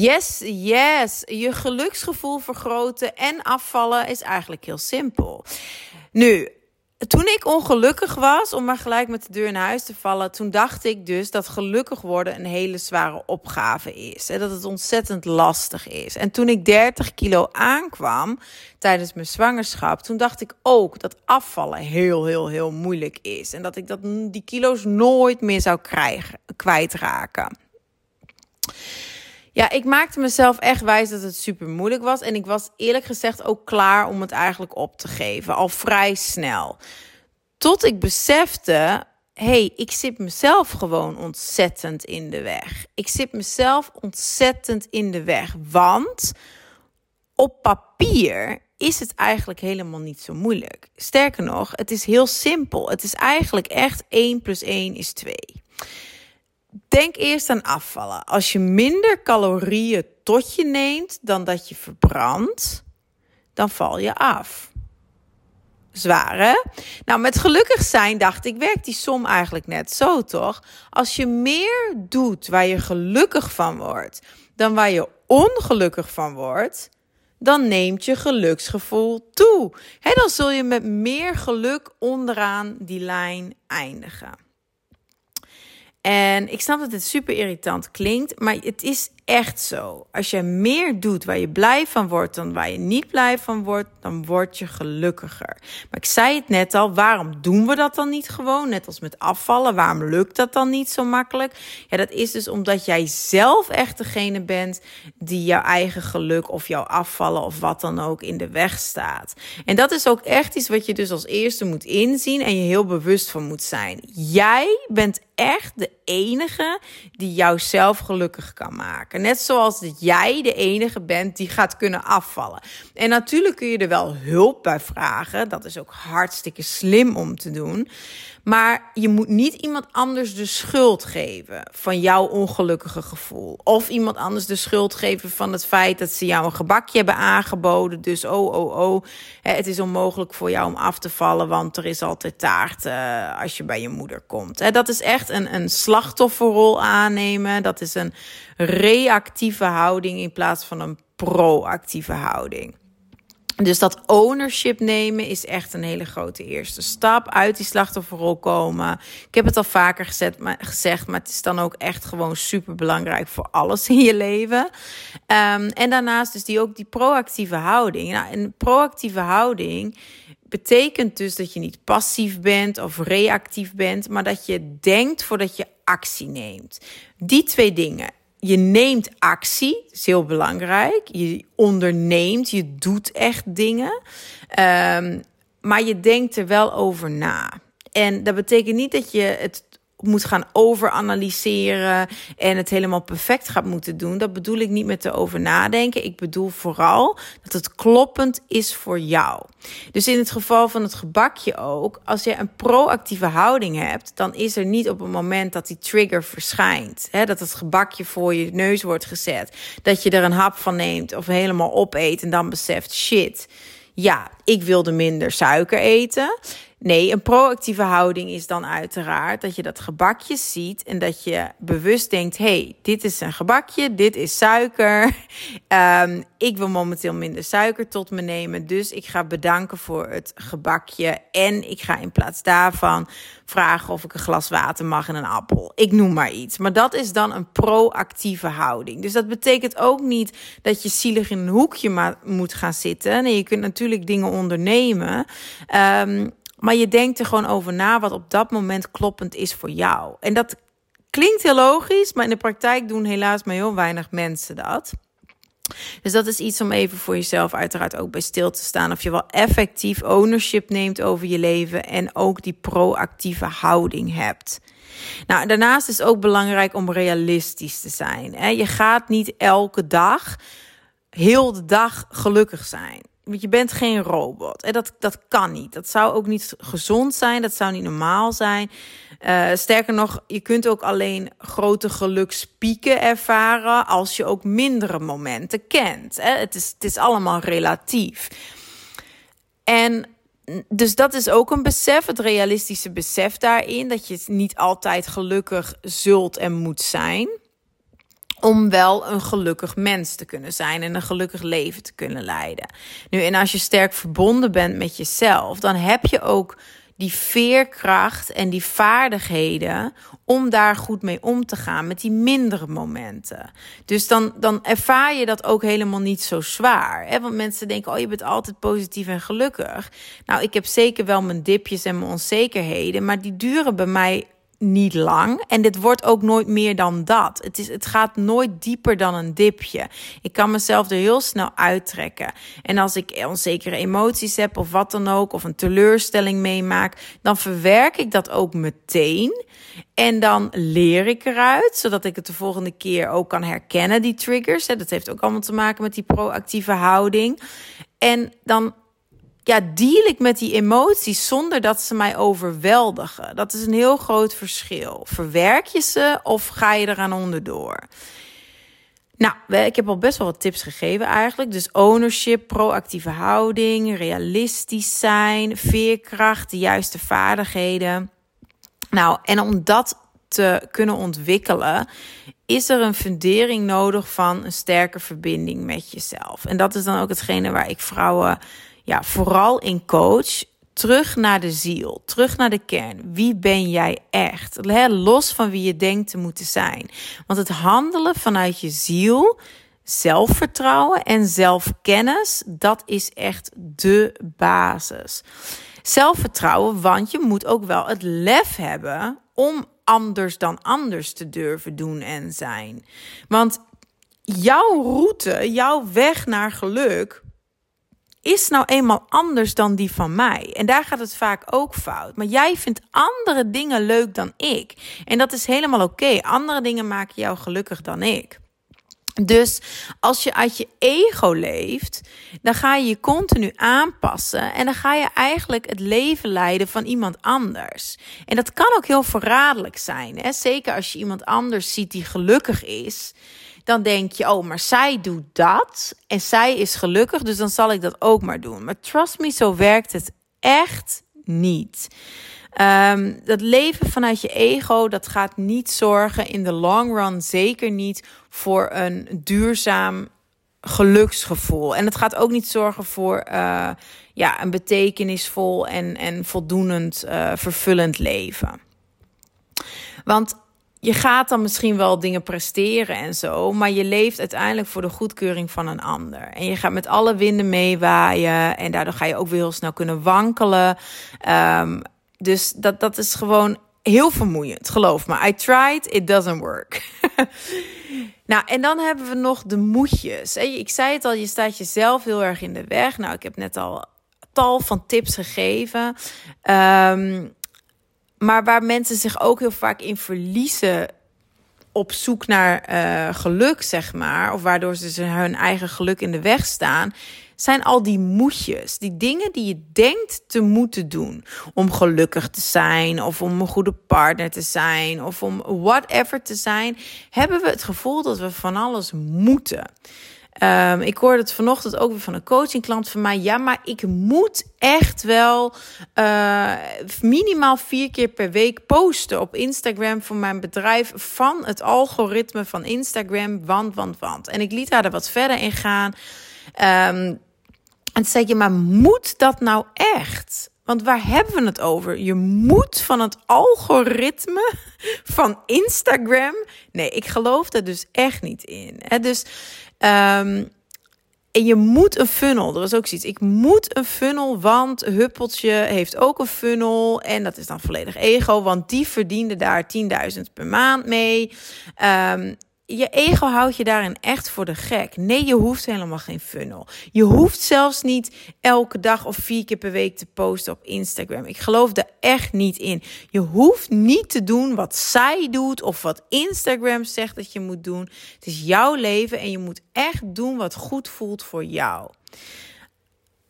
Yes, yes. Je geluksgevoel vergroten en afvallen is eigenlijk heel simpel. Nu, toen ik ongelukkig was, om maar gelijk met de deur in huis te vallen, toen dacht ik dus dat gelukkig worden een hele zware opgave is. En dat het ontzettend lastig is. En toen ik 30 kilo aankwam tijdens mijn zwangerschap, toen dacht ik ook dat afvallen heel, heel, heel moeilijk is. En dat ik dat, die kilo's nooit meer zou krijgen, kwijtraken. Ja, ik maakte mezelf echt wijs dat het super moeilijk was. En ik was eerlijk gezegd ook klaar om het eigenlijk op te geven. Al vrij snel. Tot ik besefte. hey, ik zit mezelf gewoon ontzettend in de weg. Ik zit mezelf ontzettend in de weg. Want op papier is het eigenlijk helemaal niet zo moeilijk. Sterker nog, het is heel simpel. Het is eigenlijk echt 1 plus 1 is 2. Denk eerst aan afvallen. Als je minder calorieën tot je neemt dan dat je verbrandt, dan val je af. Zwaar hè? Nou, met gelukkig zijn dacht ik, werkt die som eigenlijk net zo toch? Als je meer doet waar je gelukkig van wordt dan waar je ongelukkig van wordt, dan neemt je geluksgevoel toe. He, dan zul je met meer geluk onderaan die lijn eindigen. En ik snap dat het super irritant klinkt, maar het is echt zo. Als je meer doet waar je blij van wordt dan waar je niet blij van wordt, dan word je gelukkiger. Maar ik zei het net al, waarom doen we dat dan niet gewoon? Net als met afvallen, waarom lukt dat dan niet zo makkelijk? Ja, dat is dus omdat jij zelf echt degene bent die jouw eigen geluk of jouw afvallen of wat dan ook in de weg staat. En dat is ook echt iets wat je dus als eerste moet inzien en je heel bewust van moet zijn. Jij bent echt de enige die jouzelf gelukkig kan maken. Net zoals dat jij de enige bent die gaat kunnen afvallen. En natuurlijk kun je er wel hulp bij vragen. Dat is ook hartstikke slim om te doen. Maar je moet niet iemand anders de schuld geven van jouw ongelukkige gevoel. Of iemand anders de schuld geven van het feit dat ze jou een gebakje hebben aangeboden. Dus oh, oh, oh, het is onmogelijk voor jou om af te vallen, want er is altijd taart uh, als je bij je moeder komt. Dat is echt een, een slachtofferrol aannemen. Dat is een reactieve houding in plaats van een proactieve houding. Dus dat ownership nemen is echt een hele grote eerste stap. Uit die slachtofferrol komen. Ik heb het al vaker gezet, maar, gezegd, maar het is dan ook echt gewoon super belangrijk voor alles in je leven. Um, en daarnaast dus die ook die proactieve houding. Nou, een proactieve houding betekent dus dat je niet passief bent of reactief bent, maar dat je denkt voordat je actie neemt. Die twee dingen je neemt actie, is heel belangrijk. Je onderneemt, je doet echt dingen. Um, maar je denkt er wel over na. En dat betekent niet dat je het moet gaan overanalyseren en het helemaal perfect gaat moeten doen. Dat bedoel ik niet met erover nadenken. Ik bedoel vooral dat het kloppend is voor jou. Dus in het geval van het gebakje ook, als je een proactieve houding hebt, dan is er niet op het moment dat die trigger verschijnt, hè, dat het gebakje voor je neus wordt gezet, dat je er een hap van neemt of helemaal opeet en dan beseft shit. Ja, ik wilde minder suiker eten. Nee, een proactieve houding is dan uiteraard dat je dat gebakje ziet en dat je bewust denkt: hey, dit is een gebakje, dit is suiker. Um, ik wil momenteel minder suiker tot me nemen, dus ik ga bedanken voor het gebakje en ik ga in plaats daarvan vragen of ik een glas water mag en een appel. Ik noem maar iets. Maar dat is dan een proactieve houding. Dus dat betekent ook niet dat je zielig in een hoekje moet gaan zitten. Nee, je kunt natuurlijk dingen ondernemen. Um, maar je denkt er gewoon over na wat op dat moment kloppend is voor jou. En dat klinkt heel logisch, maar in de praktijk doen helaas maar heel weinig mensen dat. Dus dat is iets om even voor jezelf uiteraard ook bij stil te staan. Of je wel effectief ownership neemt over je leven en ook die proactieve houding hebt. Nou, daarnaast is het ook belangrijk om realistisch te zijn. Je gaat niet elke dag heel de dag gelukkig zijn. Want je bent geen robot. En dat, dat kan niet. Dat zou ook niet gezond zijn. Dat zou niet normaal zijn. Uh, sterker nog, je kunt ook alleen grote gelukspieken ervaren als je ook mindere momenten kent. Hè? Het, is, het is allemaal relatief. En dus dat is ook een besef, het realistische besef daarin, dat je niet altijd gelukkig zult en moet zijn om wel een gelukkig mens te kunnen zijn en een gelukkig leven te kunnen leiden. Nu, en als je sterk verbonden bent met jezelf, dan heb je ook die veerkracht en die vaardigheden om daar goed mee om te gaan met die mindere momenten. Dus dan, dan ervaar je dat ook helemaal niet zo zwaar. Hè? Want mensen denken, oh je bent altijd positief en gelukkig. Nou, ik heb zeker wel mijn dipjes en mijn onzekerheden, maar die duren bij mij niet lang. En dit wordt ook nooit meer dan dat. Het, is, het gaat nooit dieper dan een dipje. Ik kan mezelf er heel snel uittrekken. En als ik onzekere emoties heb of wat dan ook, of een teleurstelling meemaak, dan verwerk ik dat ook meteen. En dan leer ik eruit, zodat ik het de volgende keer ook kan herkennen, die triggers. Dat heeft ook allemaal te maken met die proactieve houding. En dan ja, deal ik met die emoties zonder dat ze mij overweldigen. Dat is een heel groot verschil. Verwerk je ze of ga je eraan onderdoor? Nou, ik heb al best wel wat tips gegeven eigenlijk. Dus ownership, proactieve houding, realistisch zijn, veerkracht, de juiste vaardigheden. Nou, en om dat te kunnen ontwikkelen, is er een fundering nodig van een sterke verbinding met jezelf. En dat is dan ook hetgene waar ik vrouwen ja, vooral in coach, terug naar de ziel, terug naar de kern. Wie ben jij echt? Los van wie je denkt te moeten zijn. Want het handelen vanuit je ziel, zelfvertrouwen en zelfkennis, dat is echt de basis. Zelfvertrouwen, want je moet ook wel het lef hebben om anders dan anders te durven doen en zijn. Want jouw route, jouw weg naar geluk is nou eenmaal anders dan die van mij. En daar gaat het vaak ook fout. Maar jij vindt andere dingen leuk dan ik. En dat is helemaal oké. Andere dingen maken jou gelukkig dan ik. Dus als je uit je ego leeft, dan ga je je continu aanpassen en dan ga je eigenlijk het leven leiden van iemand anders. En dat kan ook heel verraderlijk zijn, hè? zeker als je iemand anders ziet die gelukkig is dan denk je, oh, maar zij doet dat en zij is gelukkig, dus dan zal ik dat ook maar doen. Maar trust me, zo werkt het echt niet. Um, dat leven vanuit je ego, dat gaat niet zorgen in de long run, zeker niet voor een duurzaam geluksgevoel. En het gaat ook niet zorgen voor uh, ja, een betekenisvol en, en voldoenend, uh, vervullend leven. Want je gaat dan misschien wel dingen presteren en zo, maar je leeft uiteindelijk voor de goedkeuring van een ander. En je gaat met alle winden meewaaien en daardoor ga je ook weer heel snel kunnen wankelen. Um, dus dat, dat is gewoon heel vermoeiend, geloof me. I tried, it doesn't work. nou, en dan hebben we nog de moedjes. Ik zei het al, je staat jezelf heel erg in de weg. Nou, ik heb net al tal van tips gegeven. Um, maar waar mensen zich ook heel vaak in verliezen op zoek naar uh, geluk, zeg maar, of waardoor ze hun eigen geluk in de weg staan, zijn al die moedjes, die dingen die je denkt te moeten doen om gelukkig te zijn, of om een goede partner te zijn, of om whatever te zijn, hebben we het gevoel dat we van alles moeten. Um, ik hoorde het vanochtend ook weer van een coachingklant van mij. Ja, maar ik moet echt wel uh, minimaal vier keer per week posten op Instagram voor mijn bedrijf van het algoritme van Instagram. Want, want, want. En ik liet haar er wat verder in gaan. Um, en zei je, maar moet dat nou echt? Want waar hebben we het over? Je moet van het algoritme van Instagram. Nee, ik geloof er dus echt niet in. Hè? Dus Um, en je moet een funnel. Dat was ook zoiets. Ik moet een funnel, want Huppeltje heeft ook een funnel. En dat is dan volledig ego, want die verdiende daar 10.000 per maand mee. Um, je ego houdt je daarin echt voor de gek. Nee, je hoeft helemaal geen funnel. Je hoeft zelfs niet elke dag of vier keer per week te posten op Instagram. Ik geloof er echt niet in. Je hoeft niet te doen wat zij doet of wat Instagram zegt dat je moet doen. Het is jouw leven en je moet echt doen wat goed voelt voor jou.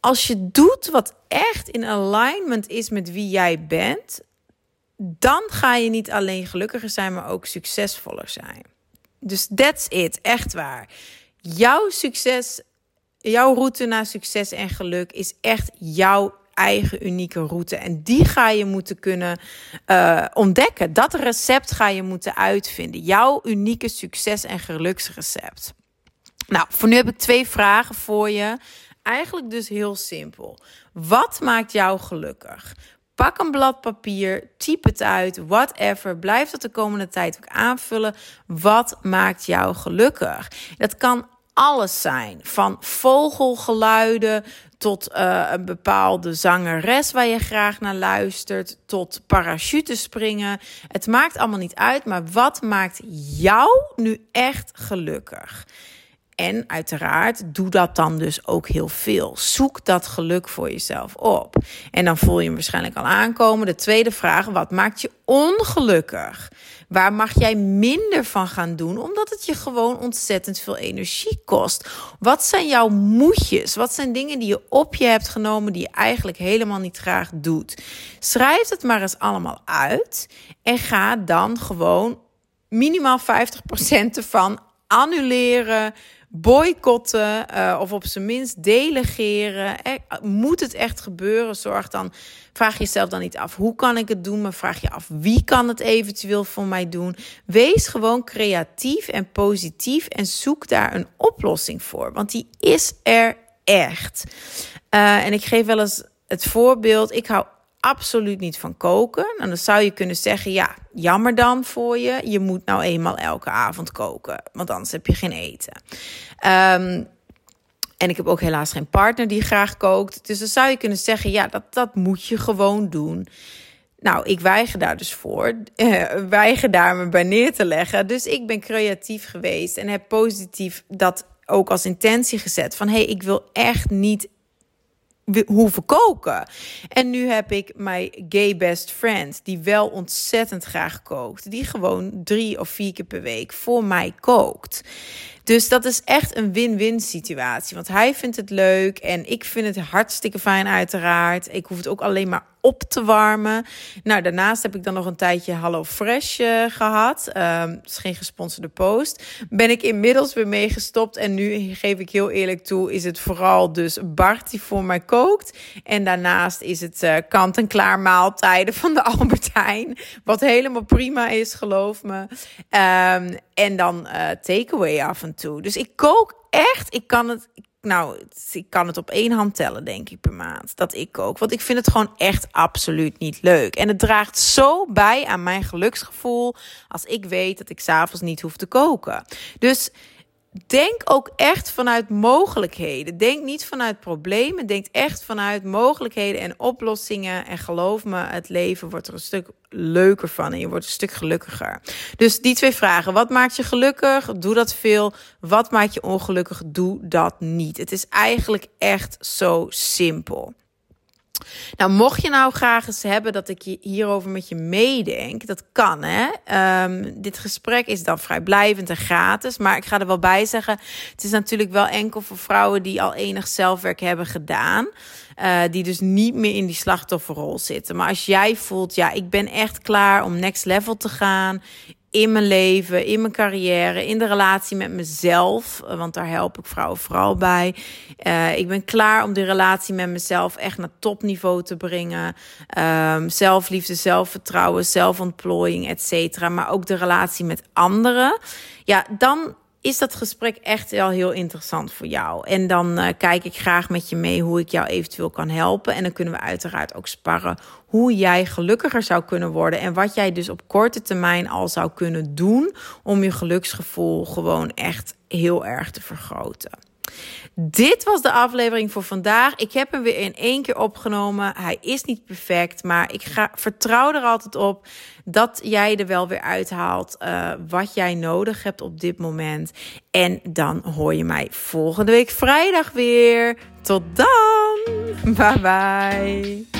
als je doet wat echt in alignment is met wie jij bent, dan ga je niet alleen gelukkiger zijn, maar ook succesvoller zijn. Dus that's it, echt waar. Jouw succes, jouw route naar succes en geluk is echt jouw eigen unieke route. En die ga je moeten kunnen uh, ontdekken. Dat recept ga je moeten uitvinden. Jouw unieke succes- en geluksrecept. Nou, voor nu heb ik twee vragen voor je. Eigenlijk dus heel simpel. Wat maakt jou gelukkig? Pak een blad papier, typ het uit, whatever. Blijf dat de komende tijd ook aanvullen. Wat maakt jou gelukkig? Dat kan alles zijn. Van vogelgeluiden tot uh, een bepaalde zangeres waar je graag naar luistert, tot parachutespringen. Het maakt allemaal niet uit, maar wat maakt jou nu echt gelukkig? En uiteraard, doe dat dan dus ook heel veel. Zoek dat geluk voor jezelf op. En dan voel je hem waarschijnlijk al aankomen. De tweede vraag: wat maakt je ongelukkig? Waar mag jij minder van gaan doen? Omdat het je gewoon ontzettend veel energie kost. Wat zijn jouw moedjes? Wat zijn dingen die je op je hebt genomen die je eigenlijk helemaal niet graag doet? Schrijf het maar eens allemaal uit en ga dan gewoon minimaal 50% ervan annuleren boycotten uh, of op zijn minst delegeren. moet het echt gebeuren? Zorg dan, vraag jezelf dan niet af hoe kan ik het doen, maar vraag je af wie kan het eventueel voor mij doen. Wees gewoon creatief en positief en zoek daar een oplossing voor, want die is er echt. Uh, en ik geef wel eens het voorbeeld. Ik hou absoluut niet van koken. En dan zou je kunnen zeggen: ja, jammer dan voor je. Je moet nou eenmaal elke avond koken, want anders heb je geen eten. Um, en ik heb ook helaas geen partner die graag kookt. Dus dan zou je kunnen zeggen: ja, dat, dat moet je gewoon doen. Nou, ik weiger daar dus voor. Uh, weiger daar me bij neer te leggen. Dus ik ben creatief geweest en heb positief dat ook als intentie gezet. Van hé, hey, ik wil echt niet hoeven koken. En nu heb ik mijn gay best friend, die wel ontzettend graag kookt. Die gewoon drie of vier keer per week voor mij kookt. Dus dat is echt een win-win situatie. Want hij vindt het leuk en ik vind het hartstikke fijn, uiteraard. Ik hoef het ook alleen maar op te warmen. Nou, daarnaast heb ik dan nog een tijdje Hallo Fresh uh, gehad. Um, is geen gesponsorde post. Ben ik inmiddels weer mee gestopt. En nu geef ik heel eerlijk toe, is het vooral dus Bart die voor mij kookt. En daarnaast is het uh, kant-en-klaar maaltijden van de Albertijn. Wat helemaal prima is, geloof me. Um, en dan uh, takeaway af en toe. Dus ik kook echt. Ik kan het. Nou, ik kan het op één hand tellen, denk ik, per maand. Dat ik kook. Want ik vind het gewoon echt absoluut niet leuk. En het draagt zo bij aan mijn geluksgevoel. Als ik weet dat ik s'avonds niet hoef te koken. Dus denk ook echt vanuit mogelijkheden. Denk niet vanuit problemen. Denk echt vanuit mogelijkheden en oplossingen. En geloof me, het leven wordt er een stuk leuker van en je wordt een stuk gelukkiger. Dus die twee vragen. Wat maakt je gelukkig? Doe dat veel. Wat maakt je ongelukkig? Doe dat niet. Het is eigenlijk echt zo simpel. Nou, mocht je nou graag eens hebben dat ik hierover met je meedenk, dat kan hè. Um, dit gesprek is dan vrijblijvend en gratis, maar ik ga er wel bij zeggen, het is natuurlijk wel enkel voor vrouwen die al enig zelfwerk hebben gedaan. Uh, die dus niet meer in die slachtofferrol zitten. Maar als jij voelt, ja, ik ben echt klaar om next level te gaan in mijn leven, in mijn carrière, in de relatie met mezelf. Want daar help ik vrouwen vooral bij. Uh, ik ben klaar om die relatie met mezelf echt naar topniveau te brengen. Um, zelfliefde, zelfvertrouwen, zelfontplooiing, et cetera. Maar ook de relatie met anderen. Ja, dan is dat gesprek echt wel heel interessant voor jou. En dan uh, kijk ik graag met je mee hoe ik jou eventueel kan helpen. En dan kunnen we uiteraard ook sparren hoe jij gelukkiger zou kunnen worden. En wat jij dus op korte termijn al zou kunnen doen om je geluksgevoel gewoon echt heel erg te vergroten. Dit was de aflevering voor vandaag. Ik heb hem weer in één keer opgenomen. Hij is niet perfect, maar ik ga, vertrouw er altijd op dat jij er wel weer uithaalt uh, wat jij nodig hebt op dit moment. En dan hoor je mij volgende week vrijdag weer. Tot dan. Bye bye.